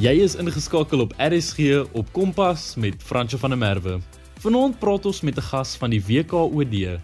Jy is ingeskakel op RSG op Kompas met Franco van der Merwe. Vanaand praat ons met 'n gas van die WKOD,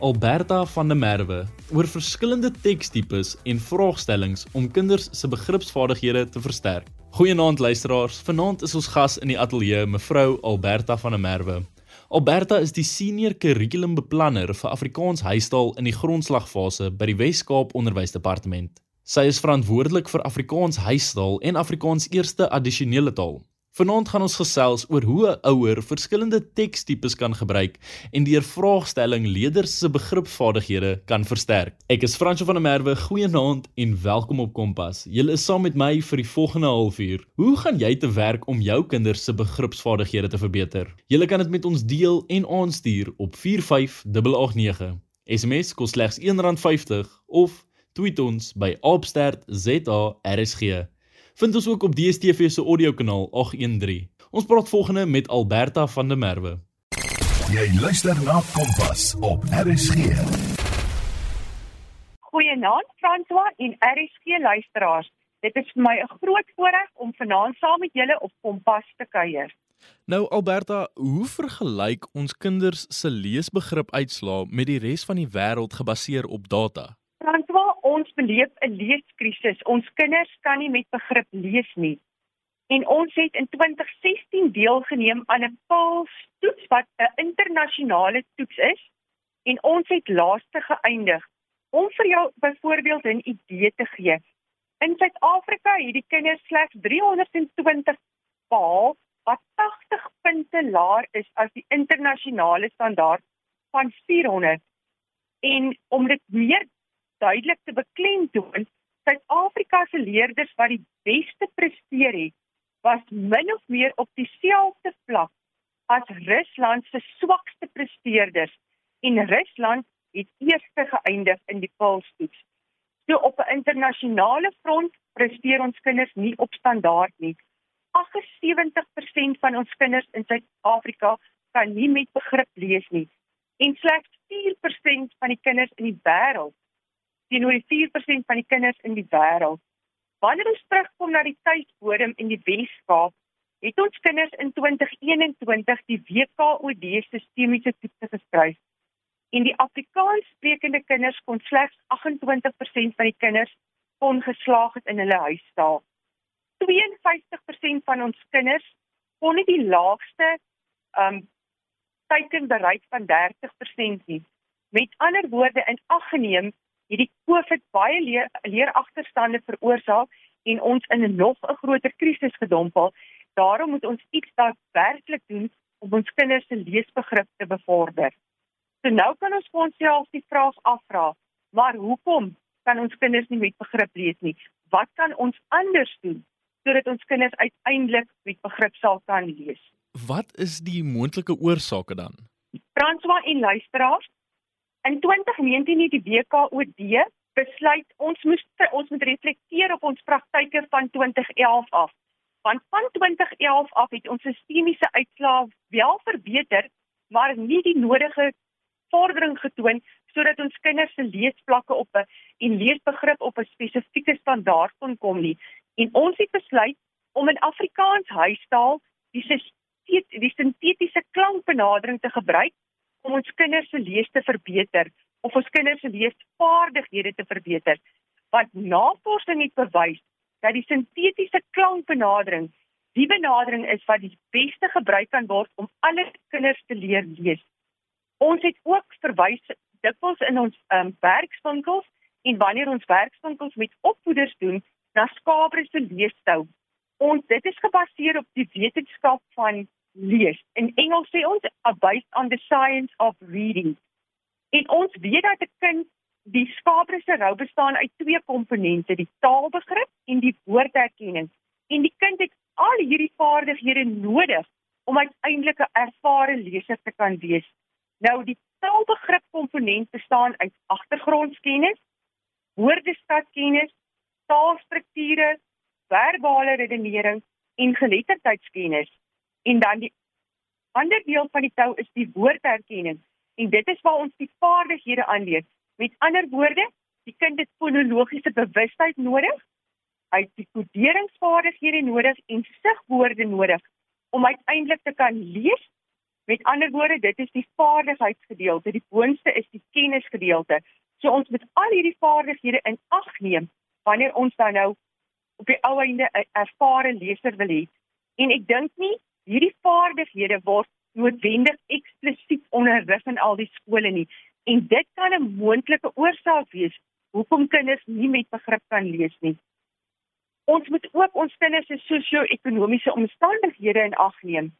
Alberta van der Merwe, oor verskillende tekstipes en vraagstellings om kinders se begripsvaardighede te versterk. Goeienaand luisteraars. Vanaand is ons gas in die ateljee mevrou Alberta van der Merwe. Alberta is die senior kurrikulumbeplanner vir Afrikaans huistaal in die grondslagfase by die Wes-Kaap Onderwysdepartement. Sy is verantwoordelik vir Afrikaans huistaal en Afrikaans eerste addisionele taal. Vanaand gaan ons gesels oor hoe 'n ouer verskillende tekstipes kan gebruik en deur vraagstelling leerders se begripsvaardighede kan versterk. Ek is Fransjo van der Merwe, goeienaand en welkom op Kompas. Julle is saam met my vir die volgende halfuur. Hoe gaan jy te werk om jou kinders se begripsvaardighede te verbeter? Julle kan dit met ons deel en aanstuur op 45889. SMS kos slegs R1.50 of tweet ons by @ZARSG. Vind ons ook op DStv se audiokanaal 813. Ons praat volgende met Alberta van der Merwe. Jy luister na Kompas op RSG. Goeienaand François en RSG luisteraars. Dit is vir my 'n groot voorreg om vanaand saam met julle op Kompas te kuier. Nou Alberta, hoe vergelyk ons kinders se leesbegrip uitslaa met die res van die wêreld gebaseer op data? François, ons beleef 'n leeskrisis. Ons kinders kan nie met begrip lees nie. En ons het in 2016 deelgeneem aan 'n pulstoets wat 'n internasionale toets is en ons het laaste geëindig. Om vir jou byvoorbeeld 'n idee te gee. In Suid-Afrika het die kinders slegs 320 behaal wat 80 punte laer is as die internasionale standaard van 400. En om dit meer duidelik te beklemtoon, Suid-Afrika se leerders wat die beste presteer het, was min of meer op dieselfde vlak as Rusland se swakste presteerders en Rusland het eerste geëindig in die pulstoets. So op 'n internasionale front presteer ons kinders nie op standaard nie. 78% van ons kinders in Suid-Afrika kan nie met begrip lees nie en slegs 4% van die kinders in die wêreld teenoor die 4% van die kinders in die wêreld. Wanneer ons terugkom na die tuisbodem in die Wes-Kaap, het ons kinders in 2021 die WKOD sistemiese toetse geskryf. En die Afrikaans sprekende kinders kon slegs 28% van die kinders kon geslaag het in hulle huistaal. 52% van ons kinders kon nie die laagste um teiken bereik van 30% nie. Met ander woorde in ag geneem hierdie COVID baie leer, leeragterstande veroorsaak en ons in 'n nog 'n groter krisis gedompel. Daarom moet ons iets daadwerklik doen om ons kinders se leesbegrip te bevorder. So nou kan ons vir onsself die vraag afvra: Maar hoekom kan ons kinders nie met begrip lees nie? Wat kan ons anders doen sodat ons kinders uiteindelik met begrip sal kan lees? Wat is die moontlike oorsake dan? François en luisteraars, In 2019 het die WKOD besluit ons moes ons moet reflekteer op ons praktyke van 2011 af. Want van 2011 af het ons sistemiese uitslae wel verbeter, maar nie die nodige vordering getoon sodat ons kinders se leesvlakke op 'n en leesbegrip op 'n spesifieke standaard kon kom nie. En ons het besluit om in Afrikaans huistaal die die sintetiese klankbenadering te gebruik om ons kinders se lees te verbeter of ons kinders se leesvaardighede te verbeter. Want navorsing het bewys dat die sintetiese klankbenadering die benadering is wat die beste gebruik kan word om alle kinders te leer lees. Ons het ook verwys dikwels in ons um, werkswinkels en wanneer ons werkswinkels met opvoeders doen na Skabre se leestou. Ons dit is gebaseer op die wetenskap van lees. In Engels sê ons based on the science of reading. En ons weet dat 'n kind die skaapse rou bestaan uit twee komponente, die taalbegrip en die woordherkenning. En die kind het al hierdie vaardighede nodig om uiteindelik 'n ervare leser te kan wees. Nou die taalbegrip komponent bestaan uit agtergrondkennis, woordeskatkennis, taalstrukture, verbale redenering en geletterdheidskennis. En dan die ander deel van die tou is die woordherkenning. En dit is waar ons die vaardighede aanleer. Met ander woorde, die kind het fonologiese bewustheid nodig, hy het koderingsvaardighede nodig en sigwoorde nodig om uiteindelik te kan lees. Met ander woorde, dit is die vaardigheidsgedeelte, die boonste is die kennisgedeelte. So ons moet al hierdie vaardighede in ag neem wanneer ons dan nou op die ou einde 'n ervare leser wil hê. En ek dink nie hierdie vaardighede word noodwendig eksplisiet onderrig in al die skole nie. En dit kan 'n moontlike oorsaak wees hoekom kinders nie met begrip kan lees nie. Ons moet ook ons kinders se sosio-ekonomiese omstandighede in ag neem.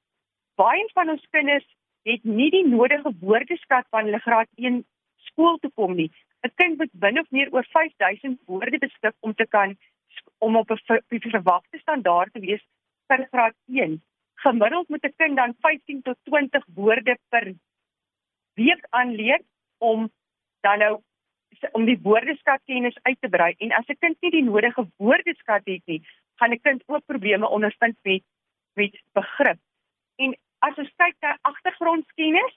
Baie van ons kinders het nie die nodige woordeskat van hulle graad 1 skool toe kom nie. 'n Kind moet binne of meer oor 5000 woorde beskik om te kan om op 'n verwagte standaard te wees vir graad 1. Gemiddeld moet 'n kind dan 15 tot 20 woorde per week aanleer om dan nou om die woordeskatkennis uit te brei en as 'n kind nie die nodige woordeskat het nie, gaan 'n kind ook probleme ondervind met met begrip. En as ons kyk na agtergrondkennis,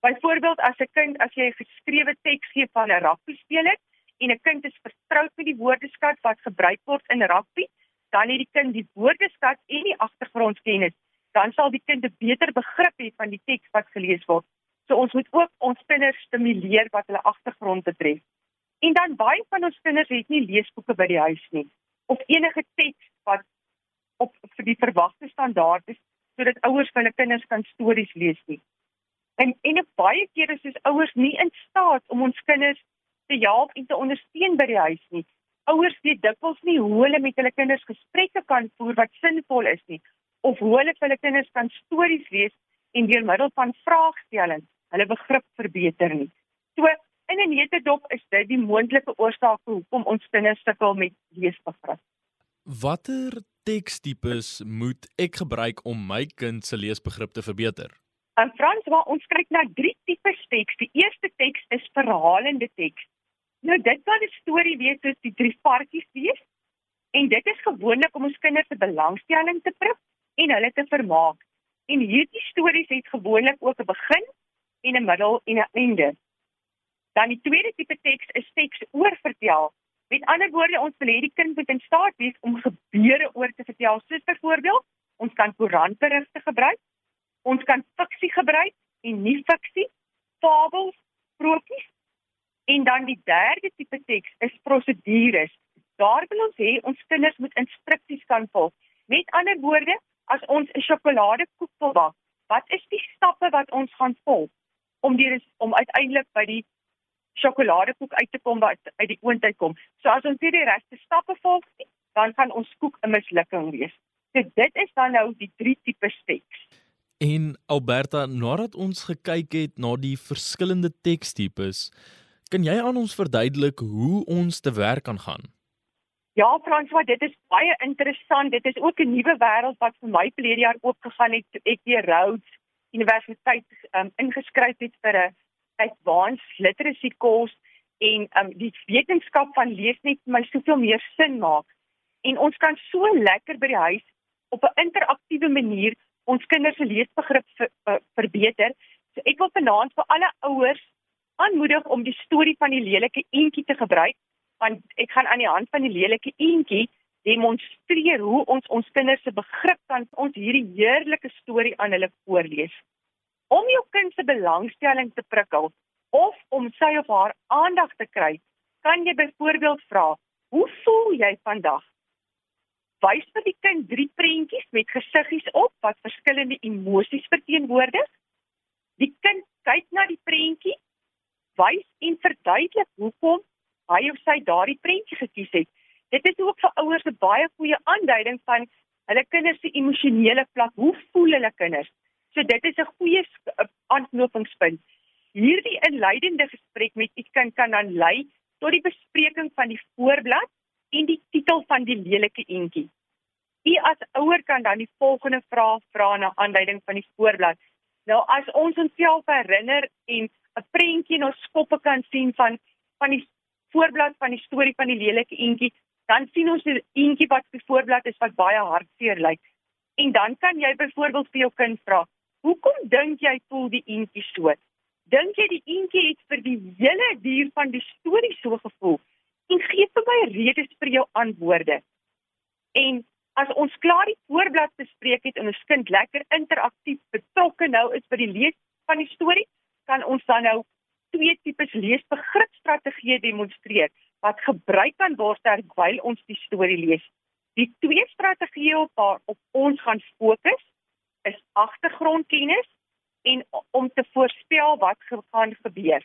byvoorbeeld as 'n kind as jy geskrewe teks gee van 'n rugby speler en 'n kind is vertroud met die woordeskat wat gebruik word in rugby, dan het die kind die woordeskat en die agtergrondkennis, dan sal die kind 'n beter begrip hê van die teks wat gelees word. So ons moet ook ons kinders stimuleer wat hulle agtergrond betref. En dan baie van ons kinders het nie leesboeke by die huis nie of enige teks wat op vir die verwagte standaard is sodat ouers vir hulle kinders kan stories lees nie. En en baie keer is ons ouers nie in staat om ons kinders te help en te ondersteun by die huis nie. Ouers weet dikwels nie hoe hulle met hulle kinders gesprekke kan voer wat sinvol is nie of hoe hulle vir hulle kinders kan stories lees en deur middel van vraagstellings hulle begrip verbeter nie. So In 'n netedop is dit die moontlike oorsaak hoekom ons kinders sukkel met leesbegrip. Watter tekstipes moet ek gebruik om my kind se leesbegrip te verbeter? In Frans waar ons kyk na drie tipes teks. Die eerste teks is verhalende teks. Nou dit kan 'n storie wees soos die drie varkies wees en dit is gewoonlik om ons kinders se belangstelling te prik en hulle te vermaak. En hierdie stories het gewoonlik ook 'n begin en 'n middel en 'n einde. Dan die tweede tipe teks is teks oorvertel. Met ander woorde, ons wil hê die kind moet in staat wees om gebeure oor te vertel. Soos byvoorbeeld, ons kan koerantberigte gebruik, ons kan fiksie gebruik en nie fiksie, fabels, sprokies. En dan die derde tipe teks is prosedures. Daar wil ons hê ons kinders moet instruksies kan volg. Met ander woorde, as ons 'n sjokoladekoek wil bak, wat is die stappe wat ons gaan volg om deur om uiteindelik by die sjokoladekoek uit te kom wat uit die oond uit kom. So as ons hierdie regte stappe volg, dan gaan ons koek 'n mislukking wees. So dit is dan nou die drie tipe teks. En Alberta, nadat ons gekyk het na die verskillende tekstipes, kan jy aan ons verduidelik hoe ons te werk kan gaan? Ja, Franswa, dit is baie interessant. Dit is ook 'n nuwe wêreld wat vir my verlede jaar oopgegaan het toe ek weer Rhodes Universiteit um, ingeskryf het vir 'n advanced literacy course en um die wetenskap van lees net vir my soveel meer sin maak. En ons kan so lekker by die huis op 'n interaktiewe manier ons kinders se leesbegrip ver, uh, verbeter. So ek wil vanaand vir alle ouers aanmoedig om die storie van die lelike eentjie te gebruik want ek gaan aan die hand van die lelike eentjie demonstreer hoe ons ons kinders se begrip kan ons hierdie heerlike storie aan hulle voorlees om jou kind se belangstelling te prikkel of om sy of haar aandag te kry, kan jy byvoorbeeld vra: "Hoe voel jy vandag?" Wys vir die kind drie prentjies met gesiggies op wat verskillende emosies verteenwoordig. Die kind kyk na die prentjie, wys en verduidelik hoekom hy of sy daardie prentjie gekies het. Dit is ook vir ouers 'n baie goeie aanduiding van hulle kinders se emosionele vlak. Hoe voel hulle kinders? So dit is 'n goeie aanknopingspunt. Hierdie inleidende gesprek met u kind kan dan lei tot die bespreking van die voorblad en die titel van die lelike entjie. U as ouer kan dan die volgende vraag vra na aanleiding van die voorblad. Nou as ons onsself herinner en 'n prentjie na skoppe kan sien van van die voorblad van die storie van die lelike entjie, dan sien ons 'n entjie wat op die voorblad is wat baie hartseer lyk. En dan kan jy byvoorbeeld vir jou kind vra: Hoekom dink jy voel die eentjie so? Dink jy die eentjie het vir die hele dier van die storie so gevoel? En gee vir my redes vir jou antwoorde. En as ons klaar die voorblad bespreek het en ons kind lekker interaktief betrokke nou is by die lees van die storie, kan ons dan nou twee tipes leesbegripstrategieë demonstreer wat gebruik kan word terwyl ons die storie lees. Die twee strategieë op waar op ons gaan fokus is agtergrondkennis en om te voorspel wat gaan gebeur.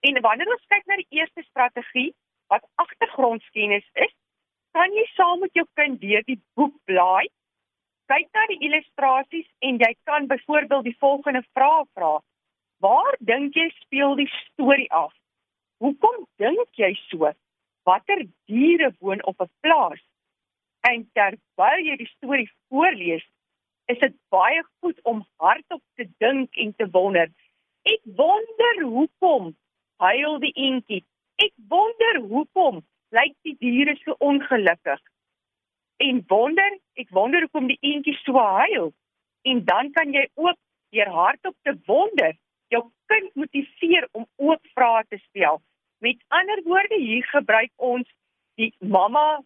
En wanneer ons kyk na die eerste strategie wat agtergrondkennis is, kan jy saam met jou kind deur die boek blaai, kyk na die illustrasies en jy kan byvoorbeeld die volgende vrae vra. Waar dink jy speel die storie af? Hoekom dink jy so? Watter diere woon op 'n plaas? En terwyl jy die storie voorlees, is dit baie goed om hardop te dink en te wonder. Ek wonder hoekom huil die eentjie? Ek wonder hoekom lyk die diere so ongelukkig? En wonder, ek wonder hoekom die eentjie so huil. En dan kan jy ook deur hardop te wonder jou kind motiveer om ook vrae te stel. Met ander woorde, hier gebruik ons die mamma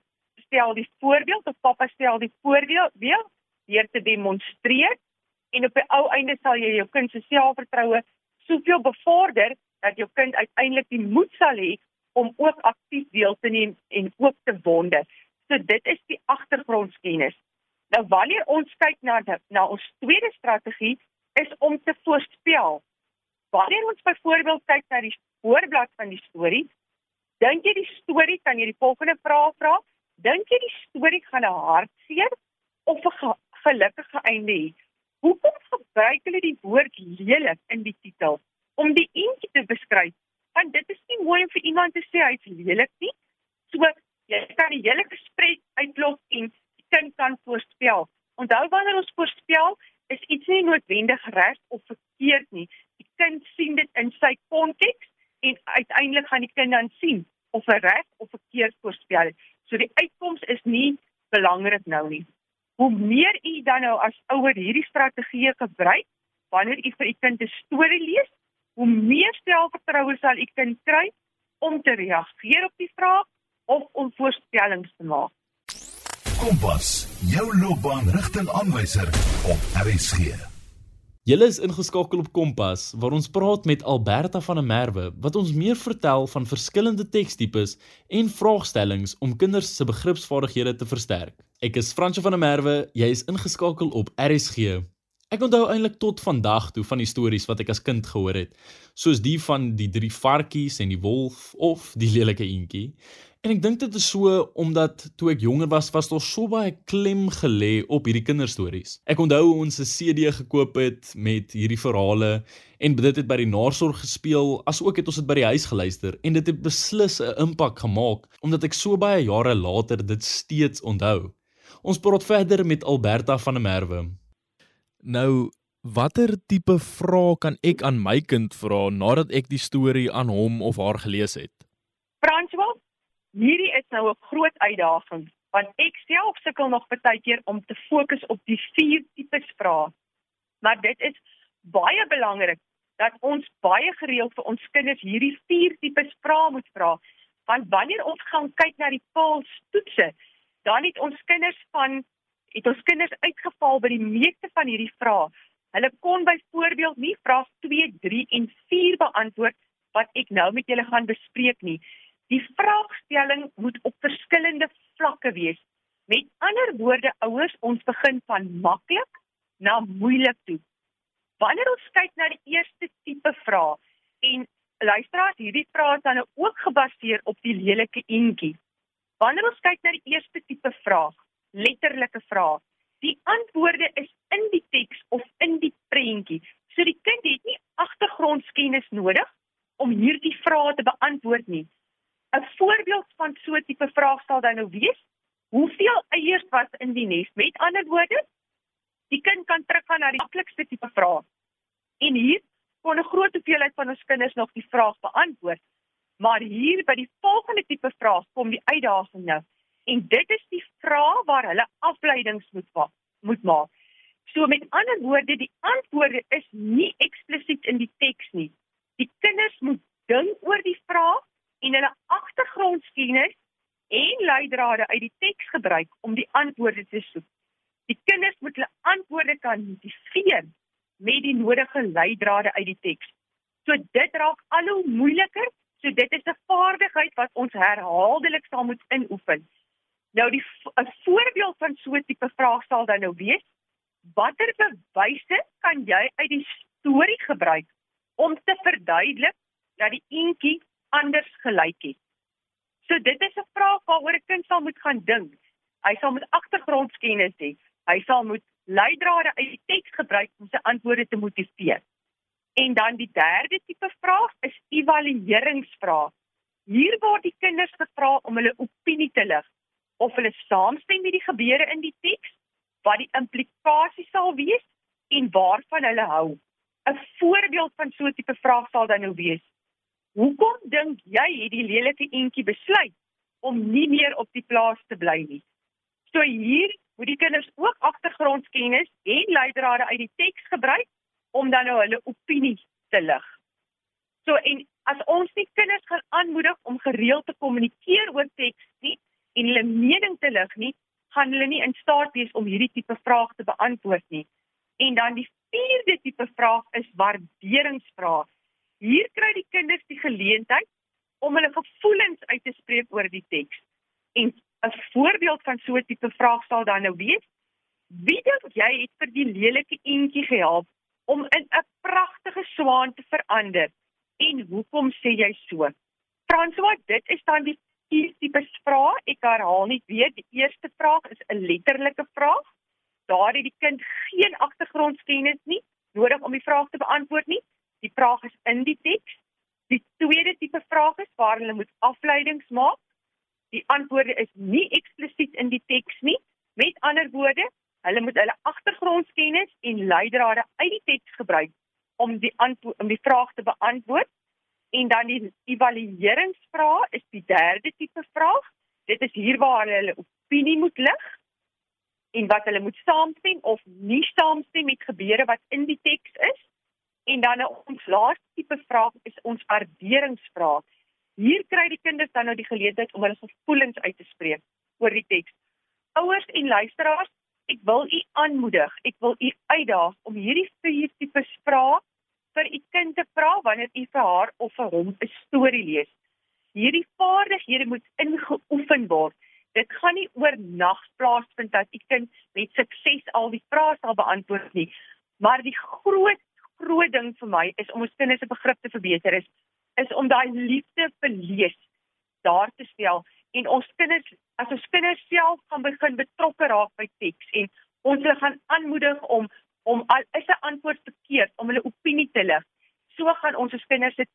stel die voorbeeld of pappa stel die voorbeeld deur te demonstreer en op die ou einde sal jy jou kind se selfvertroue soveel bevorder dat jou kind uiteindelik die moed sal hê om ook aktief deel te neem en ook te wonder. So dit is die agtergrondkennis. Nou wanneer ons kyk na na ons tweede strategie is om te voorspel. Wanneer ons byvoorbeeld kyk na die voorblad van die storie, dink jy die storie kan jy die volgende vraag vra? Dink jy die storie gaan 'n hartseer of 'n gelukkige einde hê? Hoekom gebruik hulle die woord lelik in die titel om die eentjie te beskryf? Want dit is nie mooi om vir iemand te sê hy's lelik nie. So jy kan die hele gesprek uitlos en die kind kan voorspel. Onthou wanneer ons voorspel, is iets nie noodwendig reg of verkeerd nie. Die kind sien dit in sy konteks en uiteindelik gaan die kind dan sien of 'n reg of verkeerd voorspel het. So die uitkoms is nie belangrik nou nie. Hoe meer u dan nou as ouer hierdie strategie gebruik wanneer u vir u kind 'n storie lees, hoe meer selfvertroue sal u kind kry om te reageer op die vraag of om voorspellings te maak. Kompas, jou loopbaanrigtingaanwyser op RSG. Julle is ingeskakel op Kompas waar ons praat met Alberta van der Merwe wat ons meer vertel van verskillende tekstipes en vraagstellings om kinders se begripsvaardighede te versterk. Ek is Fransjo van der Merwe, jy is ingeskakel op RSG. Ek onthou eintlik tot vandag toe van die stories wat ek as kind gehoor het, soos die van die drie varkies en die wolf of die lelike eentjie. En ek dink dit is so omdat toe ek jonger was, was daar so baie klem gelê op hierdie kinderstories. Ek onthou ons 'n CD gekoop het met hierdie verhale en dit het by die nasorg gespeel, asook het ons dit by die huis geluister en dit het beslis 'n impak gemaak omdat ek so baie jare later dit steeds onthou. Ons praat verder met Alberta van der Merwe. Nou, watter tipe vrae kan ek aan my kind vra nadat ek die storie aan hom of haar gelees het? Franswa, hierdie is nou 'n groot uitdaging want ek self sukkel nog baie keer om te fokus op die vier tipes vrae. Maar dit is baie belangrik dat ons baie gereeld vir ons kinders hierdie vier tipes vrae moet vra. Want wanneer ons gaan kyk na die paalstoetse, dan het ons kinders van het ons kinders uitgeval by die meeste van hierdie vrae. Hulle kon byvoorbeeld nie vrae 2, 3 en 4 beantwoord wat ek nou met julle gaan bespreek nie. Die vraagstelling moet op verskillende vlakke wees. Met ander woorde, ouers, ons begin van maklik na moeilik toe. Wanneer ons kyk na die eerste tipe vraag en luisteraars, hierdie vraag is dan ook gebaseer op die lelike entjie. Wanneer ons kyk na die eerste tipe vraag, letterlike vraag, die antwoorde is in die teks of in die prentjie. So die kind het nie agtergrondkennis nodig om hierdie vrae te beantwoord nie. 'n Voorbeeld van so 'n tipe vraag sal dan nou wees: Hoeveel eiers was in die nes? Met ander woorde, die kind kan teruggaan na die maklikste tipe vraag. En hier kon 'n groot hoeveelheid van ons kinders nog die vraag beantwoord. Maar hier by die volgende tipe vraag kom die uitdaging nou. En dit is die vraag waar hulle afleidings moet maak, moet maak. So met ander woorde, die antwoorde is nie eksplisiet in die teks nie. Die kinders moet dink oor die vraag en hulle agtergrondkennis en leidrade uit die teks gebruik om die antwoorde te soek. Die kinders moet hulle antwoorde kan motiveer met die nodige leidrade uit die teks. So dit raak al hoe moeiliker. So dit is 'n vaardigheid wat ons herhaaldelik sal moet inoefen. Nou die 'n voorbeeld van so 'n tipe vraag sal dan nou wees: Watter bewyse kan jy uit die storie gebruik om te verduidelik dat die eentjie anders gelyk het? So dit is 'n vraag waaroor 'n kind sal moet gaan dink. Hy sal met agtergrondkennis hê. Hy sal moet leidrade uit die teks gebruik om sy antwoorde te motiveer. En dan die derde tipe vraag is evalueringsvrae. Hier word die kinders gevra om hulle opinie te lig of hulle saamstem met die gebeure in die teks, wat die implikasie sal wees en waarvan hulle hou. 'n Voorbeeld van so 'n tipe vraag sal dan nou wees: Hoekom dink jy het die lelike eentjie besluit om nie meer op die plaas te bly nie? So hier moet die kinders ook agtergrondkennis en leidrade uit die teks gebruik om dan nou hulle opinie te lig. So en as ons nie kinders gaan aanmoedig om gereeld te kommunikeer oor teks nie en hulle mening te lig nie, gaan hulle nie in staat wees om hierdie tipe vrae te beantwoord nie. En dan die vierde tipe vraag is waarderingsvrae. Hier kry die kinders die geleentheid om hulle gevoelens uit te spreek oor die teks. En 'n voorbeeld van so 'n tipe vraag sal dan nou wees: Wie dink jy het vir die lelike eentjie gehelp om in 'n pragtige swaan te verander? En hoekom sê jy so? François, dit is dan die vier tipes vrae. Ek herhaal net weer, die eerste vraag is 'n letterlike vraag. Daar het die kind geen agtergrondkennis nie nodig om die vraag te beantwoord nie. Die vraag is in die teks. Die tweede tipe vraag is waar hulle moet afleidings maak. Die antwoorde is nie eksplisiet in die teks nie. Met ander woorde, hulle moet hulle agtergrondkennis en leidrade uit die teks gebruik om die antwoord om die vraag te beantwoord. En dan die evalueringsvraag is die derde tipe vraag. Dit is hier waar hulle opinie moet lig en wat hulle moet saamstem of nie saamstem met gebeure wat in die teks is. En dan ons laaste tipe vraag is ons waarderingsvraag. Hier kry die kinders dan nou die geleentheid om hulle gevoelens uit te spreek oor die teks. Ouers en luisteraars, ek wil u aanmoedig, ek wil u uitdaag om hierdie vier tipe vrae vir u kind te vra wanneer u vir haar of vir hom 'n storie lees. Hierdie vaardighede moet ingeoefen word. Dit gaan nie oornag plaasvind dat u kind met sukses al die vrae sal beantwoord nie, maar die groot groot ding vir my is om ons kinders se begrip te verbeter is is om daai liefde vir lees daar te stel en ons kinders as ons kinders self gaan begin betrokke raak by teks en ons hulle gaan aanmoedig om om al is 'n antwoord verkeerd om hulle opinie te lig so gaan ons ons kinders se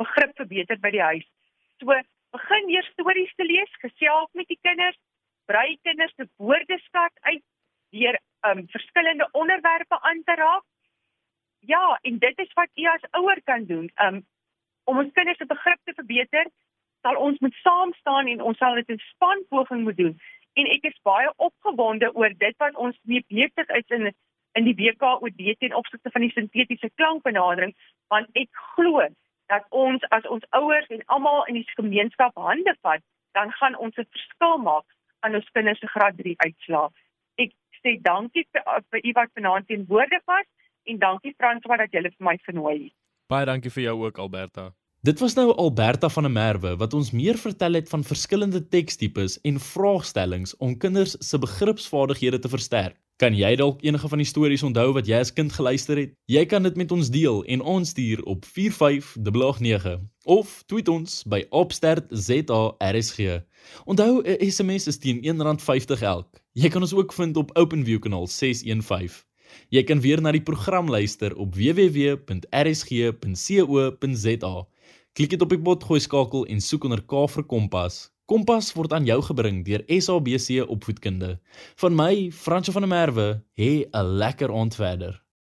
begrip verbeter by die huis. So begin weer stories te lees gesels met die kinders brei kinders se woordeskat uit deur um verskillende onderwerpe aan te raak Ja, en dit is wat u as ouer kan doen. Um om ons kinders se begrip te verbeter, sal ons moet saam staan en ons sal dit in spanpoging moet doen. En ek is baie opgewonde oor dit wat ons mee besig is in in die WKOD ten opsigte van die sintetiese klankbenadering, want ek glo dat ons as ons ouers en almal in die gemeenskap hande vat, dan gaan ons 'n verskil maak aan ons kinders se graad 3 uitslae. Ek sê dankie vir, vir u wat vanaand teenwoordig was en dankie Franswa dat jy vir my genooi het. Baie dankie vir jou ook Alberta. Dit was nou Alberta van der Merwe wat ons meer vertel het van verskillende tekstipes en vraagstellings om kinders se begripsvaardighede te versterk. Kan jy dalk enige van die stories onthou wat jy as kind geluister het? Jy kan dit met ons deel en ons stuur op 4589 of tweet ons by @opstertzarsg. Onthou 'n SMS is teen R1.50 elk. Jy kan ons ook vind op OpenView kanaal 615. Jy kan weer na die program luister op www.rsg.co.za. Klik dit op die potgooi skakel en soek onder K vir Kompas. Kompas word aan jou gebring deur SABC Opvoedkunde. Van my, Fransjo van der Merwe, hê 'n lekker aand verder.